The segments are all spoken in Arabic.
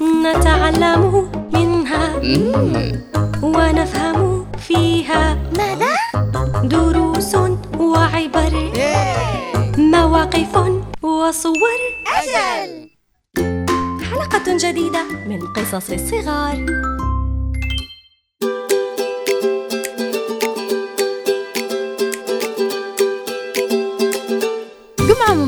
نتعلم منها ونفهم فيها. ماذا؟ دروس وعبر. مواقف وصور. أجل. حلقة جديدة من قصص الصغار.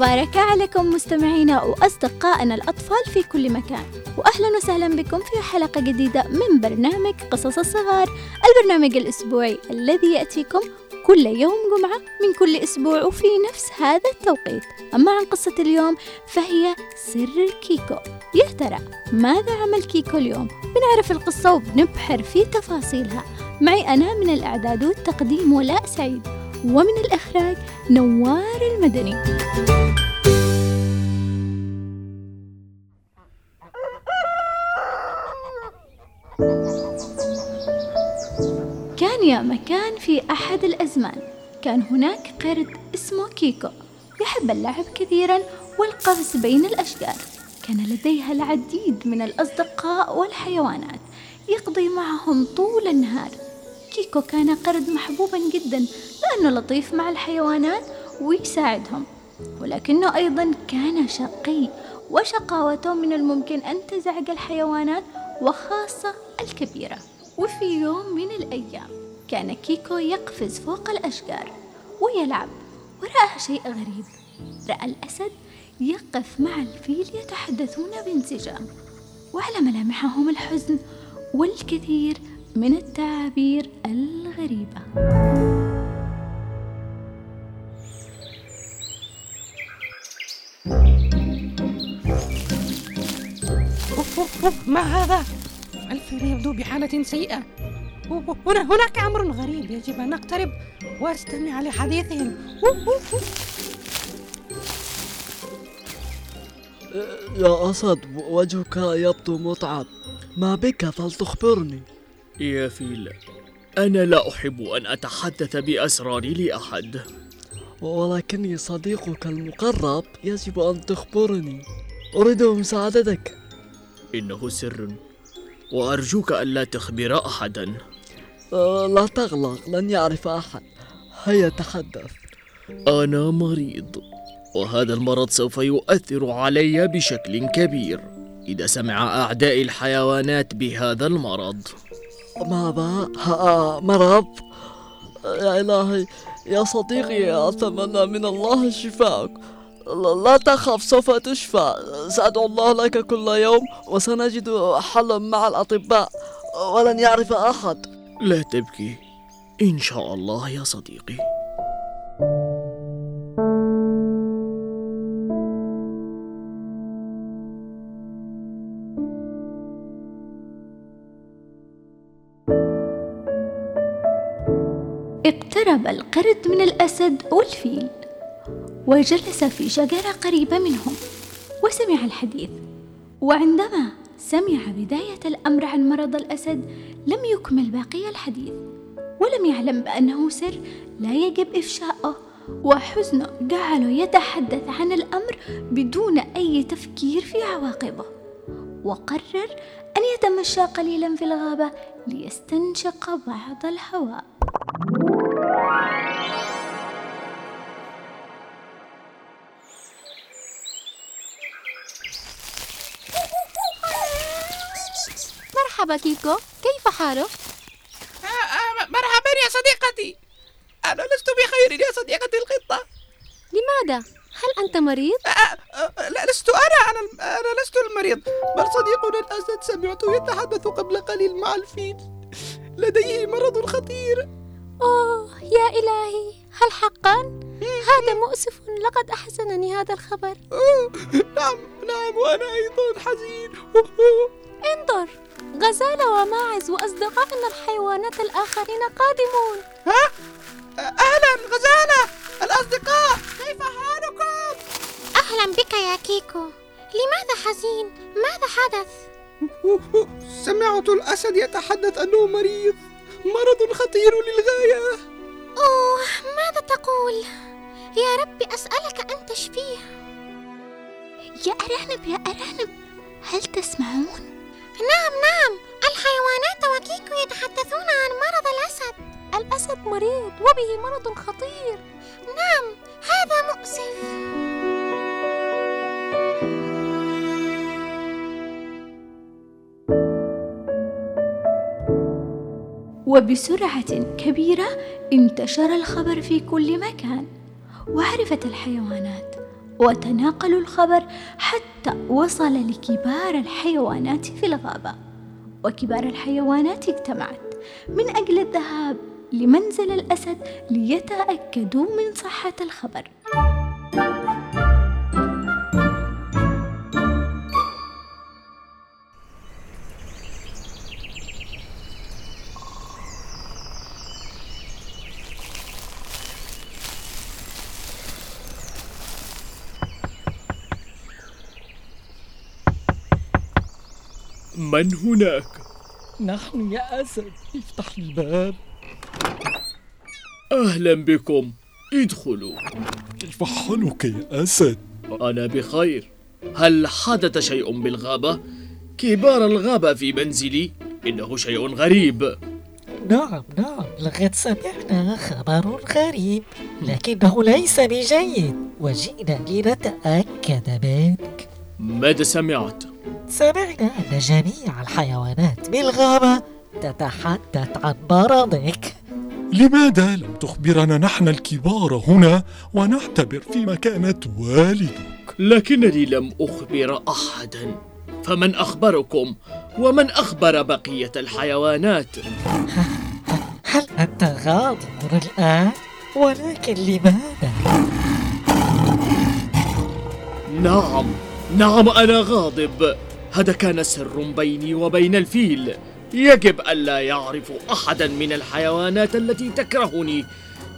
مباركة عليكم مستمعينا وأصدقائنا الأطفال في كل مكان. وأهلا وسهلا بكم في حلقة جديدة من برنامج قصص الصغار البرنامج الأسبوعي الذي يأتيكم كل يوم جمعة من كل أسبوع وفي نفس هذا التوقيت. أما عن قصة اليوم فهي سر كيكو يا ترى ماذا عمل كيكو اليوم؟ بنعرف القصة وبنبحر في تفاصيلها. معي أنا من الإعداد والتقديم ولاء سعيد. ومن الإخراج نوار المدني. كان يا مكان في أحد الأزمان. كان هناك قرد اسمه كيكو. يحب اللعب كثيرا والقفز بين الأشجار. كان لديها العديد من الأصدقاء والحيوانات. يقضي معهم طول النهار. كيكو كان قرد محبوبا جدا لأنه لطيف مع الحيوانات ويساعدهم. ولكنه أيضا كان شقي وشقاوته من الممكن أن تزعج الحيوانات وخاصة الكبيرة. وفي يوم من الأيام كان كيكو يقفز فوق الأشجار ويلعب ورأى شيء غريب. رأى الأسد يقف مع الفيل يتحدثون بانسجام وعلى ملامحهم الحزن والكثير من التعابير الغريبة. أوف أوف أوف ما هذا؟ الفيل يبدو بحالة سيئة. هنا هناك أمر غريب يجب أن نقترب وأستمع لحديثهم. أوف، أوف، أوف. يا أسد وجهك يبدو متعب. ما بك؟ فلتخبرني. يا فيل أنا لا أحب أن أتحدث بأسراري لأحد. ولكني صديقك المقرب يجب أن تخبرني. أريد مساعدتك. إنه سر وأرجوك ألا تخبر أحدا. أه، لا تقلق لن يعرف أحد. هيا تحدث. أنا مريض وهذا المرض سوف يؤثر علي بشكل كبير. إذا سمع أعداء الحيوانات بهذا المرض. ماذا؟ ها مرض؟ يا إلهي يا صديقي أتمنى من الله شفاءك لا- لا تخف سوف تشفى. سأدعو الله لك كل يوم وسنجد حلا مع الأطباء. ولن يعرف أحد. لا تبكي. إن شاء الله يا صديقي. اقترب القرد من الأسد والفيل وجلس في شجرة قريبة منهم وسمع الحديث. وعندما سمع بداية الأمر عن مرض الأسد لم يكمل باقي الحديث ولم يعلم بأنه سر لا يجب إفشاؤه. وحزنه جعله يتحدث عن الأمر بدون أي تفكير في عواقبه. وقرر أن يتمشى قليلا في الغابة ليستنشق بعض الهواء. مرحبا كيكو كيف حالك؟ آه، آه، مرحبا يا صديقتي. أنا لست بخير يا صديقتي القطة. لماذا؟ هل أنت مريض؟ آه، لا لست أنا. أنا أنا لست المريض. بل صديقنا الأسد سمعته يتحدث قبل قليل مع الفيل. لديه مرض خطير. أوه يا إلهي. هل حقا؟ هذا مؤسف. لقد أحزنني هذا الخبر. أوه، نعم نعم وأنا أيضا حزين. انظر. غزالة وماعز وأصدقائنا الحيوانات الآخرين قادمون ها أهلا غزالة الأصدقاء كيف حالكم؟ أهلا بك يا كيكو لماذا حزين؟ ماذا حدث؟ سمعت الأسد يتحدث أنه مريض مرض خطير للغاية أوه ماذا تقول؟ يا ربي أسألك أن تشفيه يا أرانب يا أرانب هل تسمعون؟ نعم نعم. الحيوانات وكيكو يتحدثون عن مرض الأسد. الأسد مريض وبه مرض خطير. نعم هذا مؤسف. وبسرعة كبيرة انتشر الخبر في كل مكان. وعرفت الحيوانات وتناقلوا الخبر حتى وصل لكبار الحيوانات في الغابة. وكبار الحيوانات اجتمعت من أجل الذهاب لمنزل الأسد ليتأكدوا من صحة الخبر. من هناك؟ نحن يا أسد افتح الباب. أهلا بكم. ادخلوا. كيف حالك يا أسد؟ أنا بخير. هل حدث شيء بالغابة؟ كبار الغابة في منزلي. إنه شيء غريب. نعم نعم. لقد سمعنا خبر غريب لكنه ليس بجيد. وجئنا لنتأكد منك. ماذا سمعت؟ سمعنا أن جميع الحيوانات بالغابة تتحدث عن مرضك لماذا لم تخبرنا نحن الكبار هنا ونعتبر في مكانة والدك؟ لكنني لم أخبر أحدا فمن أخبركم ومن أخبر بقية الحيوانات هل أنت غاضب الآن؟ ولكن لماذا؟ نعم نعم أنا غاضب هذا كان سر بيني وبين الفيل. يجب ألا يعرف أحدا من الحيوانات التي تكرهني.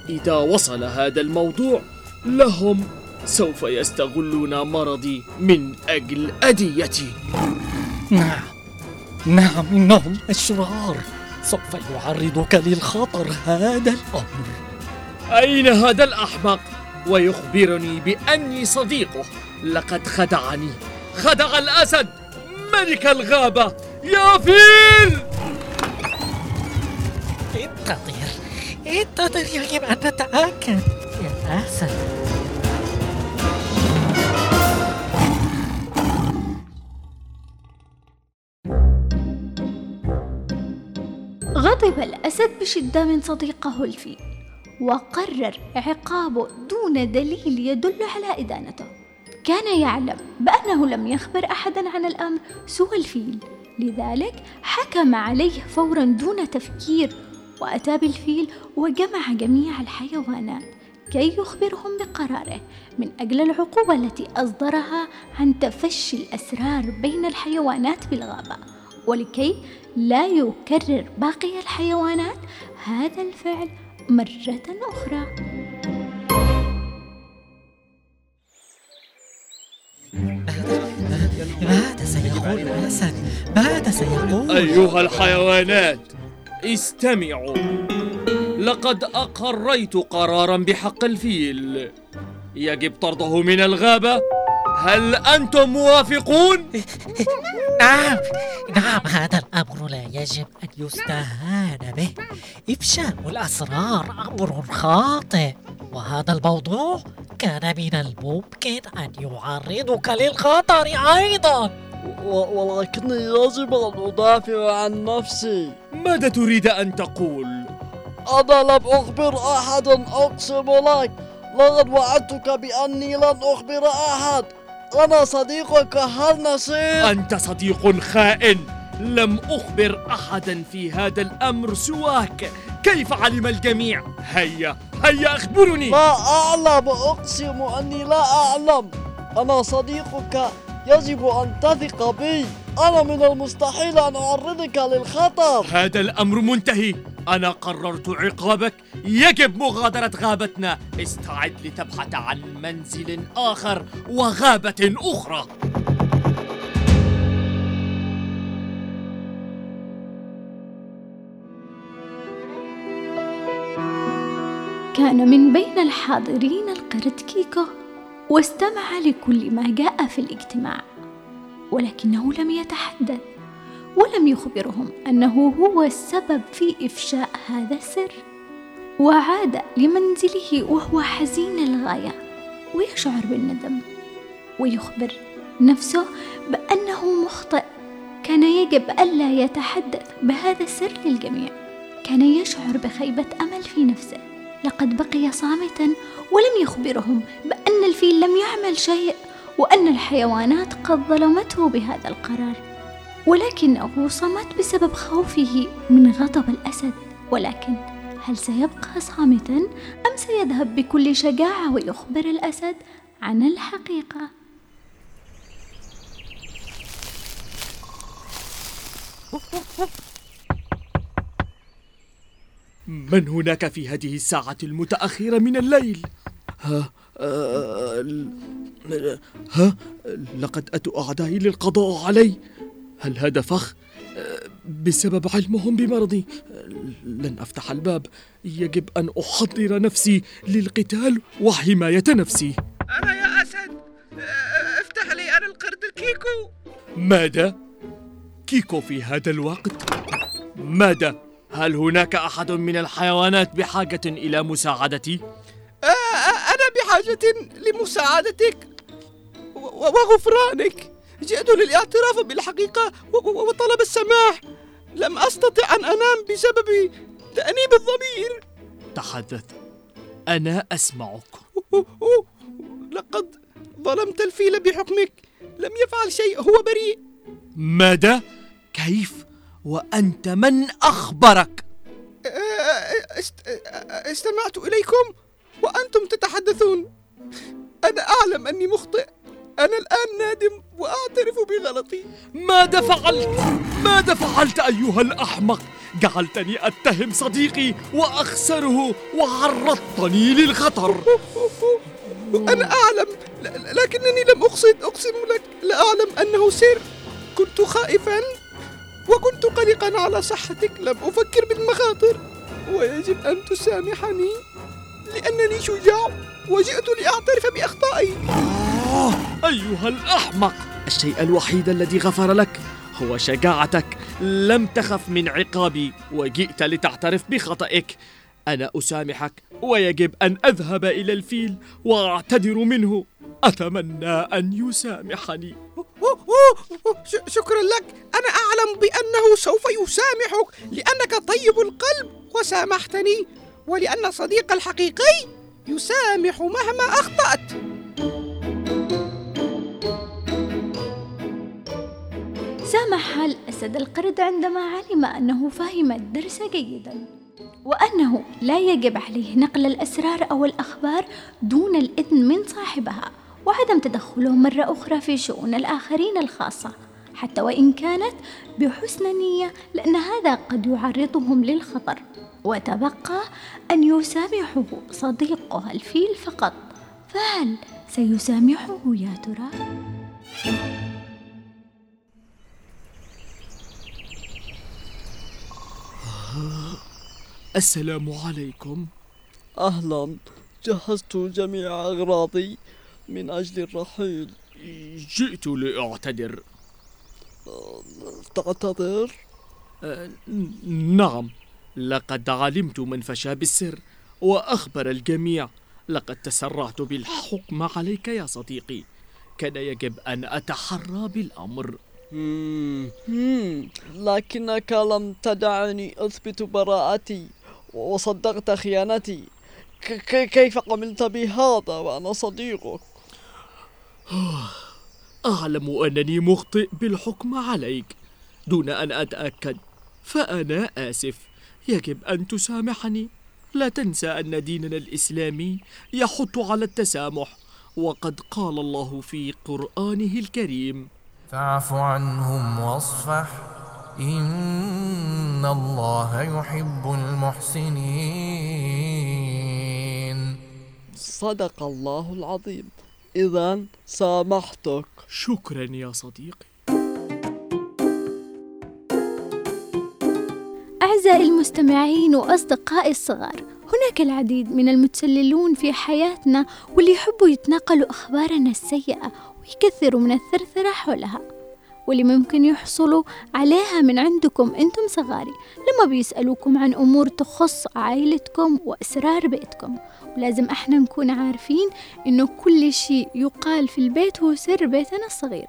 إذا وصل هذا الموضوع لهم سوف يستغلون مرضي من أجل أذيتي نعم. نعم إنهم أشرار. سوف يعرضك للخطر هذا الأمر. أين هذا الأحمق؟ ويخبرني بأني صديقه. لقد خدعني. خدع الأسد. ملك الغابة يا فيل انتظر انتظر يجب أن نتأكد يا أسد غضب الأسد بشدة من صديقه الفيل وقرر عقابه دون دليل يدل على إدانته. كان يعلم بأنه لم يخبر أحدا عن الأمر سوى الفيل. لذلك حكم عليه فورا دون تفكير وأتى بالفيل وجمع جميع الحيوانات كي يخبرهم بقراره من أجل العقوبة التي أصدرها عن تفشي الأسرار بين الحيوانات بالغابة. ولكي لا يكرر باقي الحيوانات هذا الفعل مرة أخرى. ماذا سيقول الأسد؟ ماذا سيقول؟ أيها الحيوانات استمعوا لقد أقريت قرارا بحق الفيل يجب طرده من الغابة هل أنتم موافقون؟ نعم نعم هذا الأمر لا يجب أن يستهان به إفشاء الأسرار أمر خاطئ وهذا الموضوع كان من الممكن أن يعرضك للخطر أيضا. ولكني يجب أن أدافع عن نفسي. ماذا تريد أن تقول؟ أنا لم أخبر أحدا أقسم لك. لقد وعدتك بأني لن أخبر أحد. أنا صديقك هل نصير؟ أنت صديق خائن. لم أخبر أحدا في هذا الأمر سواك. كيف علم الجميع؟ هيا. هيا أخبرني. لا أعلم أقسم أني لا أعلم. أنا صديقك يجب أن تثق بي. أنا من المستحيل أن أعرضك للخطر. هذا الأمر منتهي. أنا قررت عقابك. يجب مغادرة غابتنا. استعد لتبحث عن منزل آخر وغابة أخرى. كان من بين الحاضرين القرد كيكو واستمع لكل ما جاء في الاجتماع ولكنه لم يتحدث ولم يخبرهم أنه هو السبب في إفشاء هذا السر. وعاد لمنزله وهو حزين للغاية ويشعر بالندم ويخبر نفسه بأنه مخطئ. كان يجب ألا يتحدث بهذا السر للجميع كان يشعر بخيبة أمل في نفسه. لقد بقي صامتا ولم يخبرهم بأن الفيل لم يعمل شيء وأن الحيوانات قد ظلمته بهذا القرار ولكنه صمت بسبب خوفه من غضب الأسد ولكن هل سيبقى صامتا أم سيذهب بكل شجاعة ويخبر الأسد عن الحقيقة؟ من هناك في هذه الساعة المتأخرة من الليل؟ ها آه، ها لقد أتوا أعدائي للقضاء علي هل هذا فخ؟ آه، بسبب علمهم بمرضي لن أفتح الباب يجب أن أحضر نفسي للقتال وحماية نفسي أنا يا أسد آه، افتح لي أنا القرد الكيكو ماذا؟ كيكو في هذا الوقت؟ ماذا؟ هل هناك أحد من الحيوانات بحاجة إلى مساعدتي؟ آه، أنا بحاجة لمساعدتك وغفرانك. جئت للاعتراف بالحقيقة وطلب السماح. لم أستطع أن أنام بسبب تأنيب الضمير. تحدث. أنا أسمعك. لقد ظلمت الفيل بحكمك. لم يفعل شيء هو بريء. ماذا؟ كيف؟ وأنت من أخبرك؟ آه، استمعت إليكم؟ وأنتم تتحدثون. أنا أعلم أني مخطئ. أنا الآن نادم وأعترف بغلطي. ماذا فعلت؟ ماذا فعلت أيها الأحمق؟ جعلتني أتهم صديقي وأخسره وعرضتني للخطر. أنا أعلم لكنني لم أقصد أقسم لك لا أعلم أنه سر كنت خائفا. وكنت قلقا على صحتك لم أفكر بالمخاطر. ويجب أن تسامحني لأنني شجاع وجئت لأعترف بأخطائي. آه أيها الأحمق الشيء الوحيد الذي غفر لك هو شجاعتك. لم تخف من عقابي وجئت لتعترف بخطئك. أنا أسامحك ويجب أن أذهب إلى الفيل وأعتذر منه. أتمنى أن يسامحني. شكرا لك. أنا أعلم بأنه سوف يسامحك لأنك طيب القلب وسامحتني ولأن صديق الحقيقي يسامح مهما أخطأت. سامح الأسد القرد عندما علم أنه فهم الدرس جيدا وأنه لا يجب عليه نقل الأسرار أو الأخبار دون الإذن من صاحبها. وعدم تدخله مرة أخرى في شؤون الآخرين الخاصة حتى وإن كانت بحسن نية لأن هذا قد يعرضهم للخطر وتبقى أن يسامحه صديقه الفيل فقط. فهل سيسامحه يا ترى؟ السلام عليكم. أهلا. جهزت جميع أغراضي. من أجل الرحيل. جئت لأعتذر. تعتذر؟ ن- نعم. لقد علمت من فشى بالسر وأخبر الجميع. لقد تسرعت بالحكم عليك يا صديقي. كان يجب أن أتحرى بالأمر. مم. لكنك لم تدعني. أثبت براءتي وصدقت خيانتي. كيف قمت بهذا وأنا صديقك؟ أعلم أنني مخطئ بالحكم عليك. دون أن أتأكد فأنا آسف. يجب أن تسامحني. لا تنسى أن ديننا الإسلامي يحث على التسامح وقد قال الله في قرآنه الكريم. فاعف عنهم واصفح. إن الله يحب المحسنين. صدق الله العظيم. إذا سامحتك. شكرا يا صديقي. أعزائي المستمعين وأصدقائي الصغار هناك العديد من المتسللون في حياتنا واللي يحبوا يتناقلوا أخبارنا السيئة ويكثروا من الثرثرة حولها. واللي ممكن يحصلوا عليها من عندكم أنتم صغاري. لما بيسألوكم عن أمور تخص عائلتكم وأسرار بيتكم ولازم إحنا نكون عارفين إنه كل شيء يقال في البيت هو سر بيتنا الصغير.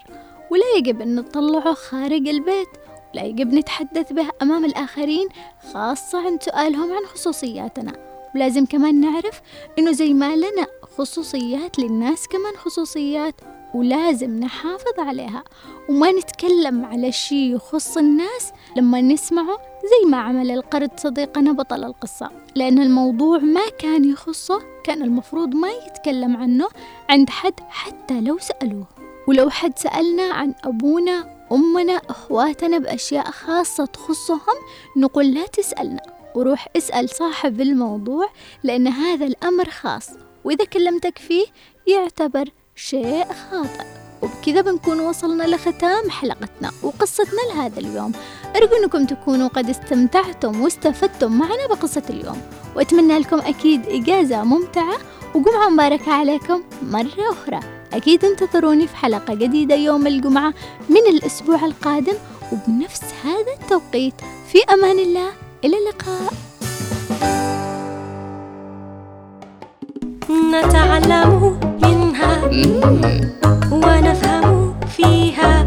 ولا يجب أن نطلعه خارج البيت ولا يجب نتحدث به أمام الآخرين خاصة عن سؤالهم عن خصوصياتنا. ولازم كمان نعرف إنه زي ما لنا خصوصيات للناس كمان خصوصيات ولازم نحافظ عليها. وما نتكلم على شيء يخص الناس لما نسمعه زي ما عمل القرد صديقنا بطل القصة. لأن الموضوع ما كان يخصه كان المفروض ما يتكلم عنه عند حد حتى لو سألوه. ولو حد سألنا عن أبونا أمنا أخواتنا بأشياء خاصة تخصهم نقول لا تسألنا. وروح اسأل صاحب الموضوع لأن هذا الأمر خاص. وإذا كلمتك فيه يعتبر شيء خاطئ. وبكذا بنكون وصلنا لختام حلقتنا وقصتنا لهذا اليوم. أرجو أنكم تكونوا قد استمتعتم واستفدتم معنا بقصة اليوم. وأتمنى لكم أكيد إجازة ممتعة وجمعة مباركة عليكم مرة أخرى. أكيد انتظروني في حلقة جديدة يوم الجمعة من الأسبوع القادم. وبنفس هذا التوقيت في أمان الله. إلى اللقاء. منها ونفهم فيها